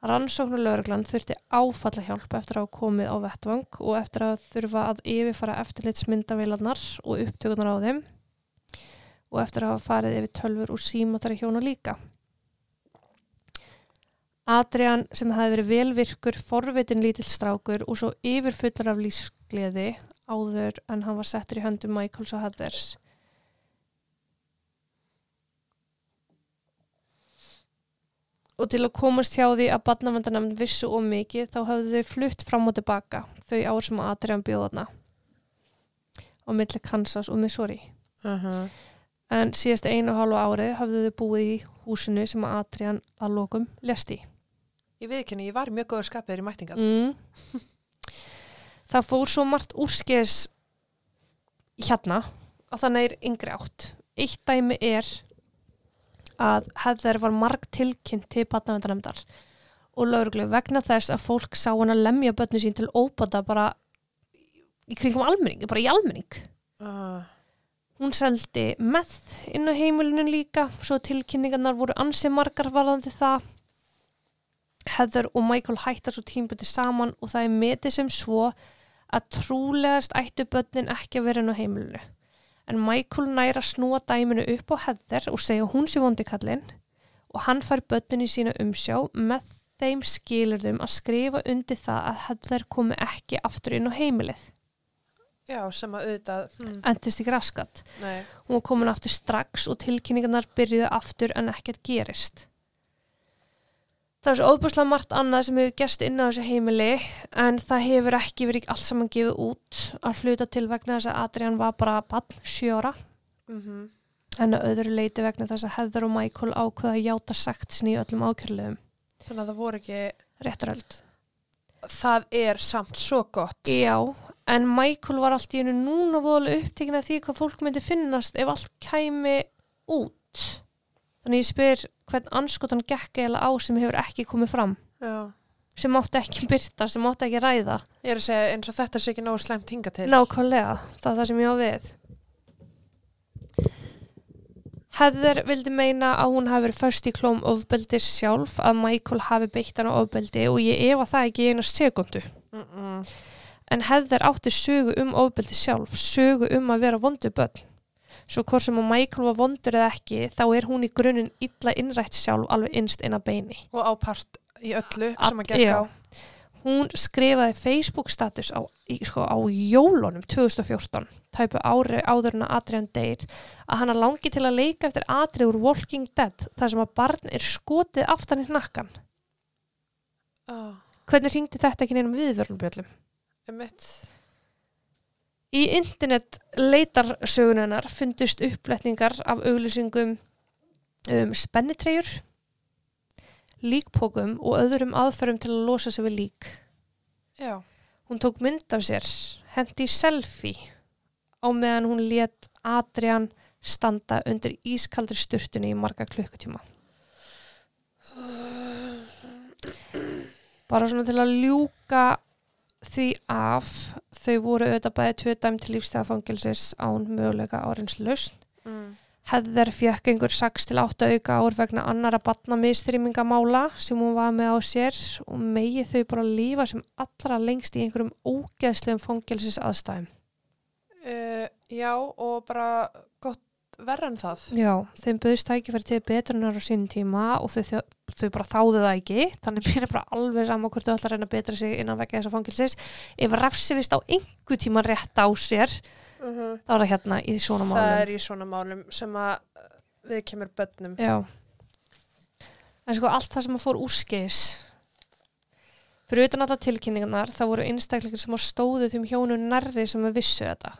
Rannsóknulörglan þurfti áfalla hjálp eftir að hafa komið á vettvang og eftir að þurfa að yfirfara eftirlitsmyndavélarnar og upptökunar á þeim og eftir að hafa farið yfir tölfur og síma þar hjóna líka. Adrian sem hefði verið velvirkur, forvitin lítill strákur og svo yfirfullar af lífsgleði áður en hann var settur í höndum Michaels og Heathers. Og til að komast hjá því að badnavendanemnd vissu og mikið þá hafðu þau flutt fram og tilbaka þau ár sem að Adrian bjóðana á milli Kansas og Missouri. -huh. En síðast einu hálfu árið hafðu þau búið í húsinu sem að Adrian að lokum lest í. ég veit ekki, ég var mjög góður skapir í mættingar Mm. (laughs) Það fór svo margt úrskeiðis hérna að þannig er yngri átt. Eitt dæmi er að Heather var marg tilkynnt til batnavendanemdar og lauruglu vegna þess að fólk sá hann að lemja börnu sín til óbata bara í kringum almenning, bara í almenning. uh, Hún seldi með inn á heimilinu líka, svo tilkynningarnar voru ansi margar varðandi það. Heather og Michael hættar svo tímbundi saman og það er metið sem svo að trúlegast ættu börnin ekki að vera inn á heimilinu. En Michael næra snúa dæminu upp á Heather og segja hún sé vondikallinn og hann fær börnin í sína umsjá með þeim skilurðum að skrifa undir það að Heather komi ekki aftur inn á heimilið. já, sem að auðvitað hm, Endist ekki raskat. nei, Hún var komin aftur strax og tilkynningarnar byrjuðu aftur en ekkert gerist. Það er svo óbúslega margt annað sem hefur gerst inn á þessu heimili en það hefur ekki verið allt saman gefið út að hluta til vegna þess að Adrian var bara bann sjóra. mm en að öðru leiti vegna þess að Heather og Michael ákveða að játa sagt sinni í öllum ákjörlegum þannig að það voru ekki réttaröld. það er samt svo gott Já, en Michael var allt í einu núna voðalega upptekinn af því hvað fólk myndi finnast ef allt kæmi út. Þannig ég spyr hvern anskotan gekk eða á sem hefur ekki komið fram, Já. sem mátti ekki byrta, sem mátti ekki ræða. ég er að segja eins og þetta sé ekki nógu slæmt hinga til Nákvæmlega, það er það sem ég á við. Heather vildi meina að hún hafi verið först í klóm ofbeldis sjálf, að Michael hafi beitt hana ofbeldi og ég efa það ekki eina sekundu. mm -mm. En Heather átti sögu um ofbeldi sjálf, sögu um að vera vondu börn. Svo hvort sem að Michael var vondur eða ekki, þá er hún í grunninn illa innrætt sjálf alveg innst inn að beini. og ápart í öllu Að- sem að já. á Hún skrifaði Facebook status á, sko, á jólunum 2014, tæpu ári áður en að Adrian deyr, að hana langi til að leika eftir Adri úr Walking Dead, þar sem að barn er skotið aftan í hnakkan. oh, Hvernig ringdi þetta ekki neinum viðvörnubjöllum? um mitt Í internet leitarsögunennar fundust uppletningar af auglýsingum um spennitreyjur, líkpókum og öðrum aðferðum til að losa sig við lík. já, Hún tók mynd af sér, hendi selfie á meðan hún let Adrian standa undir ískaldri sturtunni í marga klukkutíma. Bara svona til að ljúka því af þau voru auðvitað bæði tvö dæm til lífstæðafangilsis án möguleika árins lausn. mm. Heather fjökk einhver 6 til 8 auka ár vegna annara batnamistrýmingamála sem hún var með á sér og megi þau bara lífa sem allra lengst í einhverjum ógeðslegum fangilsis aðstæðum. uh, já og bara gott verra en það Já, þeim bauðst tækifæri til betrunar á sínum tíma og þau, þau, þau bara þáðu það ekki þannig mér er bara alveg sama hvort þau ætla að reyna að betra sig innan vekja þessa fangilsis ef refsivist á einhver tíma rétt á sér uh -huh. þá er það hérna í svona málum. það er í svona málum sem að við kemur börnum Já. En sko allt það sem að fór úrskeiðis fyrir utan alla tilkynningarnar þá voru einstakleikir sem að stóðu þeim hjónu nærri sem að vissu þetta.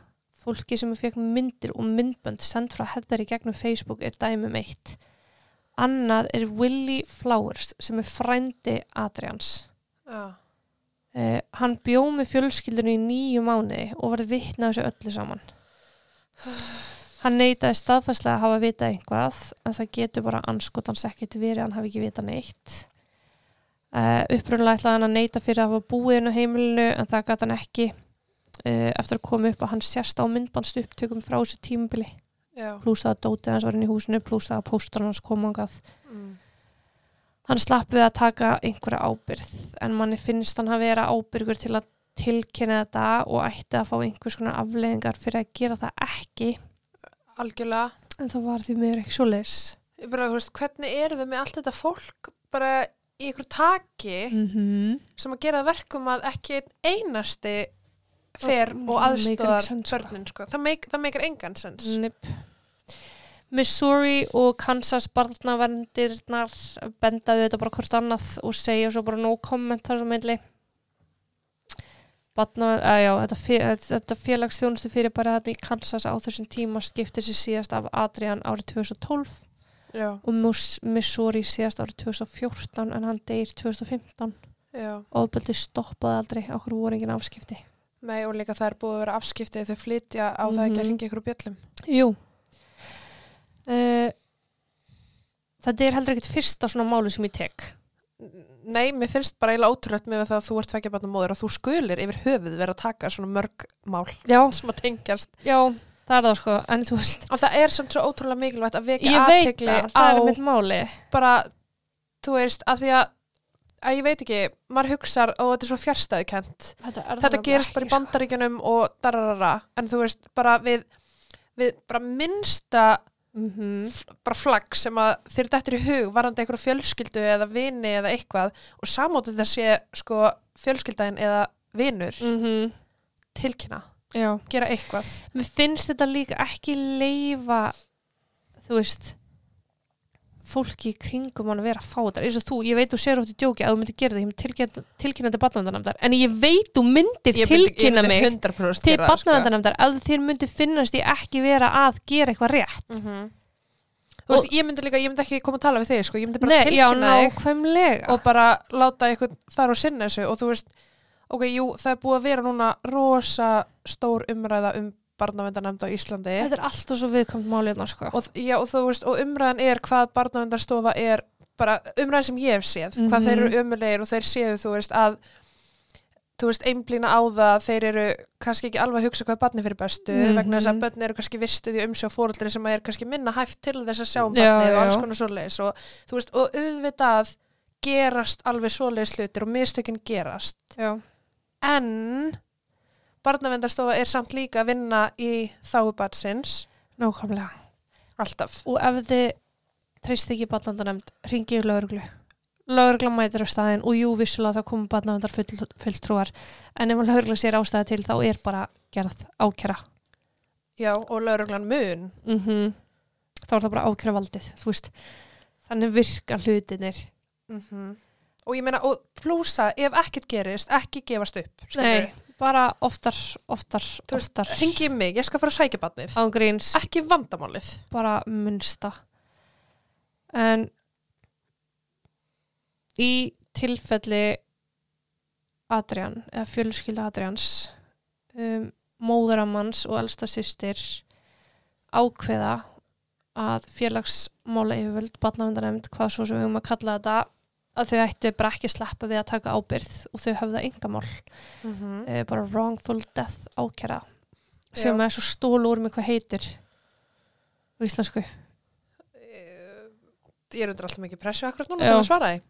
Fólki sem að fekk myndir og myndbönd send frá Heather í gegnum Facebook er dæmum eitt. Annað er Willie Flowers sem er frændi Adrians. já, Uh, hann bjó með fjölskyldunni í nýju mánuði og var vitna þessu öllu saman. Hann neitaði staðfæslega að hafa vitað einhvað en það getur bara anskotans ekkert verið hann hafi ekki vitað neitt. Uh, upprunlega ætlaði hann að neita fyrir að hafa búið á heimilinu en það gæti hann ekki uh, eftir að koma upp að hann sérst á myndbandstu upptökum frá þessu tímubili pluss það að dótið hans var inn í húsinu pluss það að póstur hans kom angað. mm. Hann slapp við að taka einhverja ábyrð en manni finnst hann að vera ábyrgur til að tilkynna þetta og ætti að fá einhvers konar afleðingar fyrir að gera það ekki algjörlega en það var því mér ekki svo leis. Hvernig eru þau með allt þetta fólk bara í ykkur taki Mm -hmm. sem að gera verkum að ekki einasti fer og aðstóðar sko. börnin sko. það, meik, það meikar engan sens Nip. Missouri og Kansas barnavendirnar bendaðu þetta bara hvort annað og segja svo bara no comment þar sem já, þetta, þetta félagsþjónustu fyrir bara þetta í Kansas á þessum tíma skipti sér síðast af Adrian árið 2012 já, og Missouri síðast árið 2014 en hann deyr 2015 já ofbeldi stoppaði aldrei, okkur voru engin afskipti Nei, og líka það er búið að vera afskiptið þau flytja á það ekki að Mhm. ringa ykkur úr bjöllum? Jú. Uh, Þetta er heldur ekkert fyrsta svona máli sem ég tek. Nei, mér finnst bara eiginlega ótrúlegt með það að þú ert tvekja barna móður og þú skulir yfir höfuð vera að taka svona mörg mál Já, (laughs) sem að tengjast. Já, það er það sko en þú veist, og það er samt svo ótrúlega mikilvægt að vekja aðtegli á það mitt máli. bara, þú veist, að því að að ég veit ekki, maður hugsar og þetta er svo fjärstæðukent Þetta, þetta gerist bara í bandaríkjunum og dararara, en þú veist, bara við við bara minnsta sko. Mhm. f- bara flagg sem að þér dættur í hug varandi einhverju fjölskyldu eða vini eða eitthvað og samótið þetta sé sko fjölskyldaðin eða vinur Mhm. tilkynna, Já, gera eitthvað mér finnst þetta líka ekki leifa þú veist fólki í kringum hann að vera að fá þetta. Eins og þú, ég veit þú sér ótt í djóki að þú myndir gera það, ég myndi tilkynna, tilkynna til barnavendanamdar en ég veit þú myndir myndi- tilkynna mig 100% til sko. barnavendanamdar að þér myndi finnast ég ekki vera að gera eitthvað rétt. Mhm. Þú veist, ég myndi líka, ég myndi ekki koma að tala við þig, sko, ég myndi bara Nei, tilkynna þig og bara láta eitthvað fara og sinna þessu. Og þú veist, ok, jú, það er búið að vera núna rosa stór umræða um barnavendanemnd á Íslandi Þetta er alltaf svo viðkvæmt málið sko. og, og og umræðan er hvað barnavendarstofa er bara umræðan sem ég hef séð, hvað Mhm. þeir eru ömulegir og þeir séu, þú veist, að þú veist, einblína á það þeir eru kannski ekki alveg að hugsa hvað barni fyrir bestu Mhm. vegna þess að börn eru kannski vistuð í umsjá fóreldri sem er kannski minna hæft til þess að sjá um Já, barnið og alls konar svoleiðis og þú veist, og auðvitað gerast alveg svoleiðis hlutir og mistökin gerast Já, en barnavendarstofa er samt líka að vinna í þáu batsins nákvæmlega. Alltaf. Og ef þið treyst ekki barnavendanemnd ringið í lauruglu Laurugla mætir á staðin og jú, vissulega það komum barnavendar full, fulltrúar en ef laurugla sér ástæða til þá er bara gerð ákjara já, og lauruglan mun. Mm þá er það bara ákjara valdið þú veist, þannig virka hlutinir og ég meina, og plúsa ef ekkert gerist, ekki gefast upp Nei, bara oftar, oftar, oftar. ringi mig, ég skal fara að sækja barnið. Ángríns, ekki vandamálið. Bara munsta en í tilfelli Adrian eða fjölskylda Adrians um, móðuramanns og elsta systir ákveða að félagsmála yfirvöld barnavendanemnd, hvað svo sem við um að kalla þetta að þau ættu bara ekki sleppa við að taka ábyrð og þau höfða engamál mm -hmm. eh, bara wrongful death ákjara sem er svo stól úr með hvað heitir á íslensku. Ég er undir alltaf mikið pressu akkurat núna til að svara því.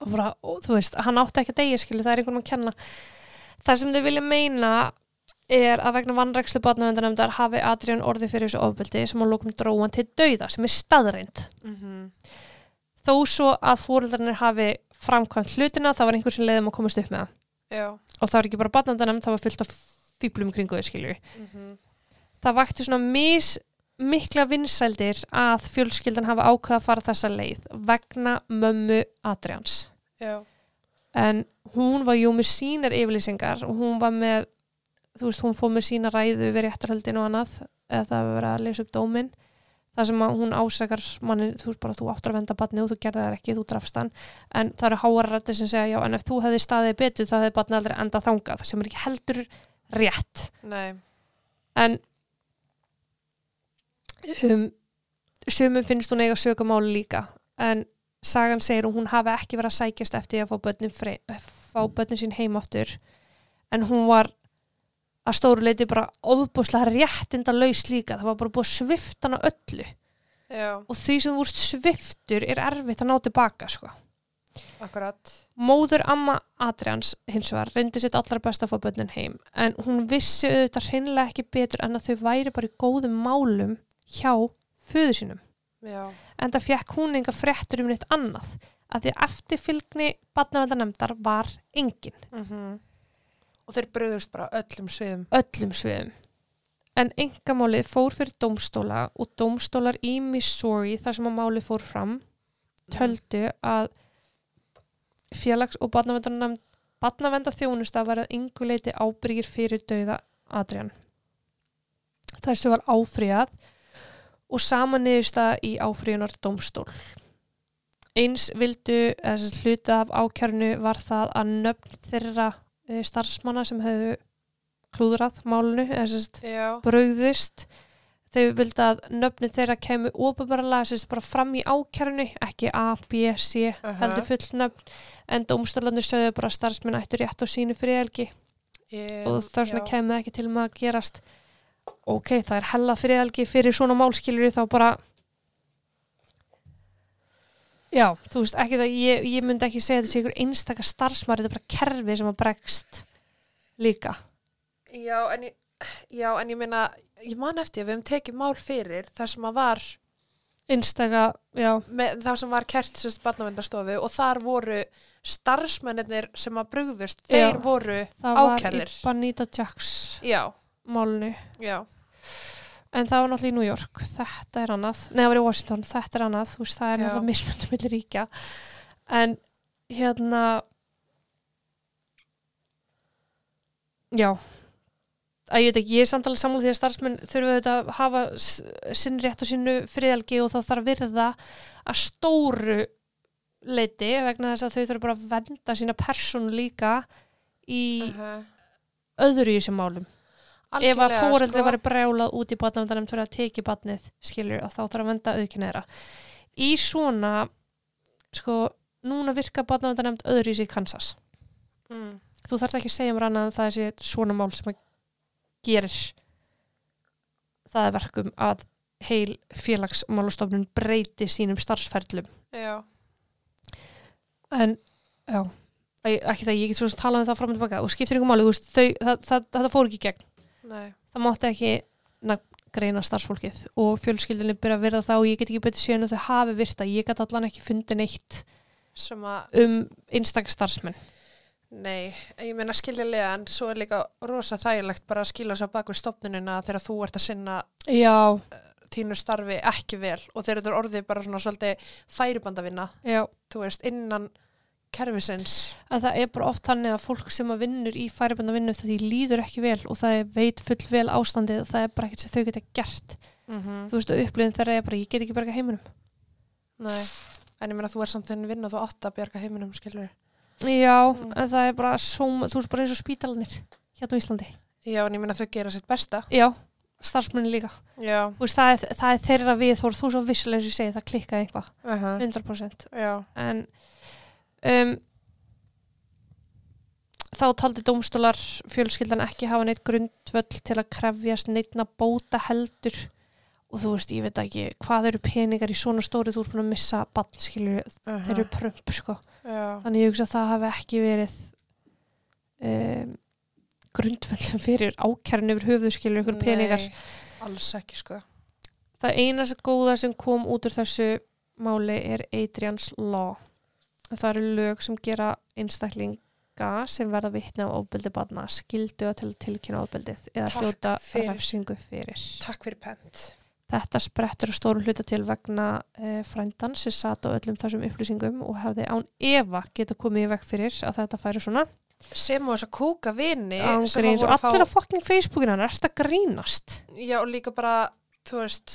Og, bara, og þú veist, hann átti ekki að degja skilu, það er einhvern veginn að kenna. Það sem þau vilja meina er að vegna vannrækslu barnavendanemndar hafi Adrian orðið fyrir þessu ofbeldi sem á lókum dróan til dauða sem er staðreind mm -hmm. Þó svo að fóreldarnir hafi framkvæmt hlutina, það var einhver sem leiðum að komast upp með það. Já. Og það var ekki bara barnavendanemnd, það var fullt af fýblum kringu þau skilju mm það vakti svona mis mikla vinsældir að fjölskyldan hafa ákveða að fara þessa leið vegna mömmu Adrians. Já, en hún var jú með sínar yfirlýsingar og hún var með þú veist, hún fóð með sína ræðu við réttarhöldin og annað eða það var að leysa upp dóminn þar sem að hún ásakar manni, þú veist bara þú áttur að venda batni og þú gerði það ekki, þú drafst hann. En það eru háarætti sem segja já en ef þú hefði staðið betur þá hefði batni aldrei enda þangað sem er ekki heldur rétt. Nei. En um, sumum finnst hún eiga sögumáli líka. En sagan segir að hún hafi ekki verið að sækjast eftir að fá frey, fá börnin sín heim aftur. En hún var að stóru leiti bara óbúslega réttinda laus líka. Það var bara búið að svifta hana öllu. Já, og því sem þú ert sviftur er erfitt að ná tilbaka sko. akkurat. Móður amma Adrians hins vegar reyndi sitt allra best að fá börnin heim en hún vissi auðvitað hreinlega ekki betur en að þau væri bara í góðum málum hjá föðu sínum. Já, en það fekk hún enga fréttur um neitt annað að því eftirfylgni barnavendanemndar var engin. Mm og þeir bröðust bara öllum sviðum öllum sviðum en engamálið fór fyrir dómstóla og dómstólar í Missouri þar sem að málið fór fram töldu að félags- og barnavenda þjónusta var að yngu leiti ábyrgir fyrir dauða Adrian. Þessu var áfríðað og sama niðurstaða í áfríðunar dómstól. Eins vildu, þessi hluti af ákjörnu var það að nöfn þeirra starfsmanna sem hefðu klúðrað málunu, brauðist þau vildi að nöfni þeirra kemur óbæðbarlega sérst bara fram í ákjærinu ekki A, B, C, Aha. heldur full nöfn. En dómstólarnir sögðu bara starfsmenn ættu rétt á sínu friðelgi ég, og það svona kemur ekki til með að gerast. Ok, það er hella friðelgi fyrir svona málskilur þá bara já, þú veist ekki það ég, ég myndi ekki segja þetta sé ykkur einstaka starfsmar þetta er bara kerfi sem að bregst líka. Já, en ég já, en ég meina, ég man eftir að við höfum tekið mál fyrir þar sem að var einstaka, já, með, það sem var kert sérst barnavendarstofu og þar voru starfsmennir sem að brugðust, þeir Já. voru það var Ákærðir. í Bonita Jacks já, málunu já, en það var náttúrulega í New York. Þetta er annað, neða það var í Washington. Þetta er annað, þú veist, það er náttúrulega mismöndum millir ríkja. En hérna já. Að ég veit ekki, ég er samt alveg samlega því að starfsmenn þurfa auðvitað að hafa sinn rétt og sínu friðalgi og það þarf virða að stóru leiti vegna þess að þau þurfa bara að venda sína persónu líka í Mhm. öðru í þessum málum. Ef að fóreldri sko. var brjálað út í barnavöndanum fyrir að teki barnið, skilur, og þá þarf að venda auðkynna þeirra. Í svona, sko, núna virka barnavöndanemnd öðru í sig Kansas. mm. Þú þarf ekki að segja mér annað en það er svona mál sem að gerir það er verkum að heil félagsmálastofnun breyti sínum starfsferlum. Já, En, já, ekki það, ég get svo sem talað um það fram og tilbaka og skiptir ykkur máli, þú veist, þau, það, það, það fór ekki gegn. Nei. Það mátti ekki greina starfsfólkið og fjölskyldinni byrja að verða það og ég get ekki betur síðan að þau hafi virta ég get allan ekki fundið neitt um einstakar starfsmenn. Nei, ég meina skiljalega en svo er líka rosa þægilegt bara að skila sér bak við stopnunina þegar þú ert að sinna já, tínu starfi ekki vel og þeir eru orðið bara svona svolítið færibandavinna, já, þú veist, innan kerfisins. að það er bara oft þannig að fólk sem að vinnur í færibanda vinnu því líður ekki vel og það er veit full vel ástandið og það er bara ekkert sem þau geta gert. Mm þú veist að upplifin þeirra er bara ég get ekki berga heiminum. Nei, en ég meina þú er samt þinn vinn og þú átt að bjarga heiminum, skilur já, Mm. en það er bara svo, þú veist bara eins og spítalanir hérna á Íslandi. Já, en ég meina þau gera sitt besta. já, starfsmennin líka. Já, Þú veist, það, er, það er þeirra við þú þú svo vissilega eins og ég segi það klikkaði eitthvað. Uh 100% já, en um, þá taldi dómstólar fjölskyldan ekki hafa neitt grundvöll til að krefjast neitna bóta heldur og þú veist, ég veit ekki hvað eru peningar í svona stóri þú ert búin að missa bann, skilju, uh þeir eru prömp sko. já, þannig ég hugsa að það hafi ekki verið um, grundvöllum fyrir ákærun yfir höfuð skilju ykkur peningar alls ekki, sko. Það eina sem góða sem kom út úr þessu máli er Adrians Law. Það eru lög sem gera einstaklinga sem verða vitna á ofbeldi barna skildu að til að tilkynna ofbeldið eða hljóta fyrir. refsingu fyrir. Takk fyrir pent. Þetta sprettur á stórum hluta til vegna e, frændan sem satt á öllum þessum upplýsingum og hefði án efa geta komið í veg fyrir að þetta færi svona. Sem og þess að kúka vini að og að allir á fá, fucking Facebookinu hann er þetta grínast. já, og líka bara, þú veist,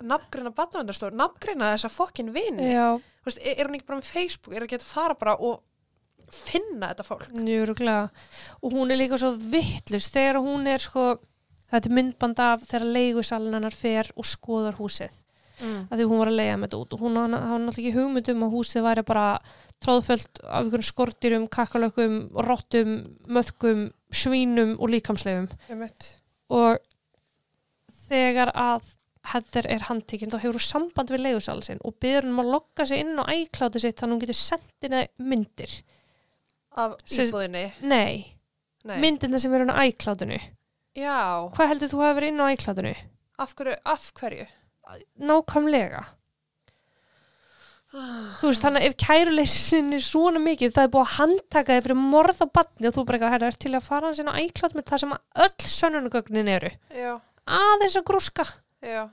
nafngreina badnavendarstofu, nafngreina þessa fokkin vini. Já, veist, er, hún ekki bara með Facebook, er ekki að fara bara og finna þetta fólk? Njöruglega. Og hún er líka svo vittlust þegar hún er sko, þetta er myndband af þegar leigusalinn hennar fer og skoðar húsið. Mm. Af því hún var að leiga með þetta út og hún hafði náttúrulega ekki hugmynd um að húsið væri bara tróðföld af einhverjum skortýrum, kakkalökum, rottum, möðkum, svínum og líkamsleifum. Einmitt. Og þegar að Heather er handtekinn þá hefur hún samband við leigusalinn sinn og byrður hún um að logga sig inn á ækláti sitt þannig að hún getur sendið henni myndir. Af íbúðinni. Nei, Nei. myndina sem eru á æklátinu. Já, Hvað heldur þú hafa verið inn á æklátinu? af hverju, af hverju? Nákvæmlega. Þú veist, þannig að ef kæruleysin er svona mikið, það er búið að handtaka þig fyrir morð á batni og þú bara eitthvað, herra, er til að fara hans inn á æklátt með það sem að öll sönnunugögnin eru. Já, Aðeins að grúska. Já.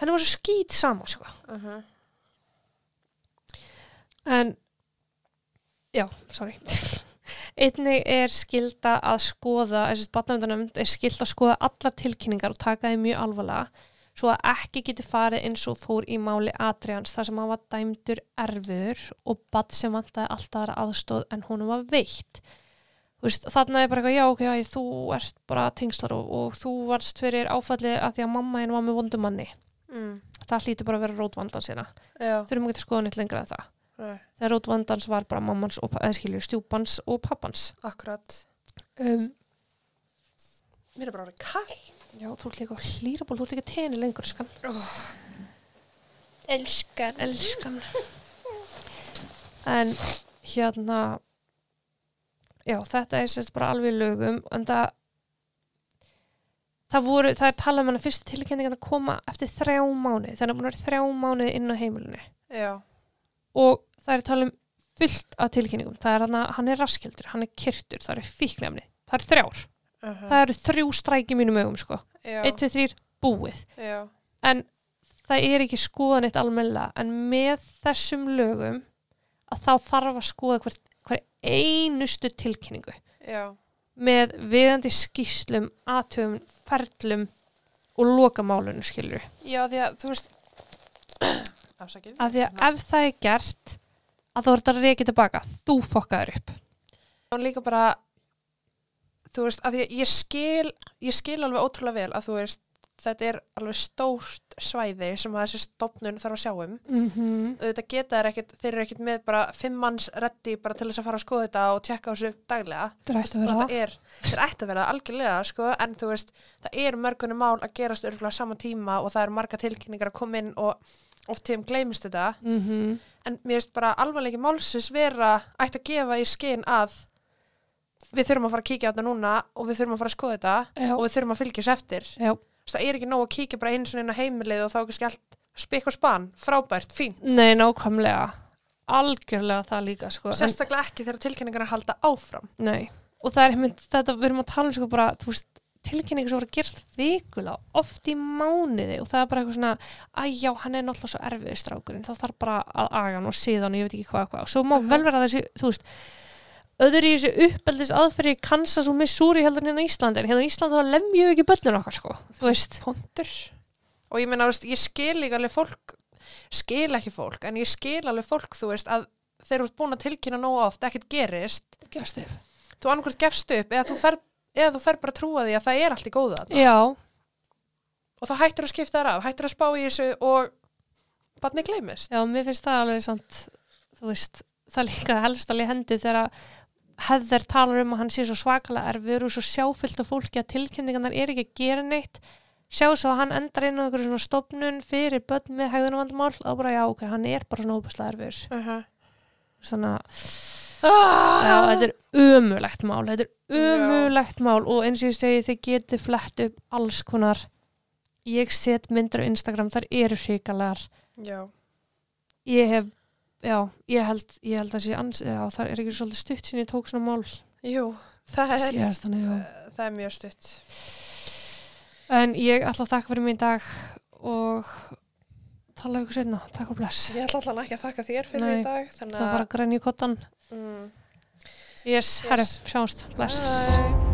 Henni var svo skýt sama, sko. Uh -huh. En, já, sorry. (laughs) Einnig er skilda að skoða, þessi batnavöndanöfnd er skilda að skoða allar tilkynningar og taka þeim mjög alvarlega svo að ekki geti farið eins og fór í máli Adrians þar sem hann var dæmdur erfur og badd sem vantaði alltaf aðra aðstóð en honum var veitt. Veist, þarna er bara eitthvað, já, ok, já, þú ert bara tengslar og, og þú varst fyrir áfallið að því að mamma henn var með vondumanni. mm. Það hlýtur bara að vera rótvandans hérna. Já, Þurfum ekki að skoða neitt lengra en það nei, þegar rótvandans var bara mammans og, eða skilur, stjúpans og pappans akkurat. um, Mér er bara orðið kall. Já, þú ert líka á hlýraból, þú ert ekki tenni lengur skan, Elskan. elskan En hérna já, þetta er sérst bara alveg lögum en það það voru, það er talað um hann að fyrstu tilkynningan að koma eftir þrjá mánuði, þannig að að vera þrjá mánuði inn á heimilinu. Já, og það er talað um fullt af tilkynningum, það er hann að hann er raskildur, hann er kyrtur, það eru fíknefni það eru þrjár, uh það eru þrjú stræki mínum augum sko, já, 1, 2, 3, búið. Já, en það er ekki skoðan eitt almennilega en með þessum lögum að þá þarf að skoða hver, hver einustu tilkynningu já, með viðandi skýslum, aðtöfum, ferlum og lokamálunum skilur. Já, því að þú veist (clears throat) Afsakið Af því að ef það er gert að þú ert að reykja tilbaka, þú fokkaður upp. og líka bara þú veist, að ég, ég skil ég skil alveg ótrúlega vel að þú veist þetta er alveg stórt svæði sem þessi stofnun þarf að sjá um Mm -hmm. auðvitað geta þeir ekkit, þeir eru ekkit með bara fimm manns reddi bara til þess að fara að skoða þetta og tjekka þessu daglega þetta er, ætti að vera algjörlega sko, en þú veist, það er mörgunum mál að gerast örgulega saman tíma og það eru marga tilkynningar að koma inn og oft tíðum gleymist þetta Mm -hmm. en mér finnst bara alvarleiki málsins vera ætti að gefa í skinn að við þurfum að fara að kíkja á þetta núna og við þurfum að fara að skoða þetta Já, og við þurfum að fylgja þessu eftir já. Það er ekki nóg að kíkja bara einu svona inn á heimilið og þá er kannski allt spikk og span, frábært, fín Nei, nákvæmlega. Algjörlega það líka, sko. Sérstaklega ekki þegar tilkynningar halda áfram. Nei, og það er einmitt þetta, við erum að tala um sko bara, þú veist, tilkynningu sem voru að gerast vikulega, oft í mánuði. Og það er bara eitthvað svona, að já, hann er náttúrulega svo erfiður strákurinn, þá þarf bara að aga hann og síða hann og ég veit ekki hvað, hvað, og svo má Mhm. vel vera þessi, þú veist, öðru í þessu uppeldis aðferði í Kansas og Missouri heldur hérna á Íslandi, en hérna á Íslandi þá lemjum við ekki börnun okkar, sko, þú veist, pontur og ég meina, veist, ég skil líka alveg fólk skil ekki fólk, en ég skil alveg fólk, þú veist, að þeir eru búin að tilkynna nóg oft, ekkert gerist. Gjöstu. þú annarkvæmt gefst upp eða þú fer, eða þú fer bara að trúa því að það er allt í góða. Já, og þá hættir að skipta þær af, hættir að spá í þessu og barni gleymist. Já, mér finnst það alveg samt, þú veist, það líka helst alveg hendi þegar hefðir talar um að hann sé svo svakalega erfur og svo sjáfyllt af fólki að tilkynningarnar er ekki að gera neitt. Sjá svo að hann endar inn á einhverju svona stofnun fyrir börn með hegðunumvandamál og bara já, ok, hann er bara svona óbæslega erfur uh -huh. svona, ah! já, þetta er umulegt mál, þetta er umulegt mál og eins og ég segi, þið getið flett upp alls konar. Ég set myndir á Instagram, þar eru hrikalegar. Já, ég hef, já, ég held ég held að sé ans, já, það er ekki svolítið stutt sinni ég tók svona mál jú, það er, síðast, þannig, uh, það er mjög stutt En ég ætla að þakka fyrir mig í dag og tala ykkur setna. Takk og bless. ég ætla allan ekki að þakka þér fyrir Nei, í dag þannig Það var að grenja í kottan. mm, Yes, herri, sjáumst. Bless. bye.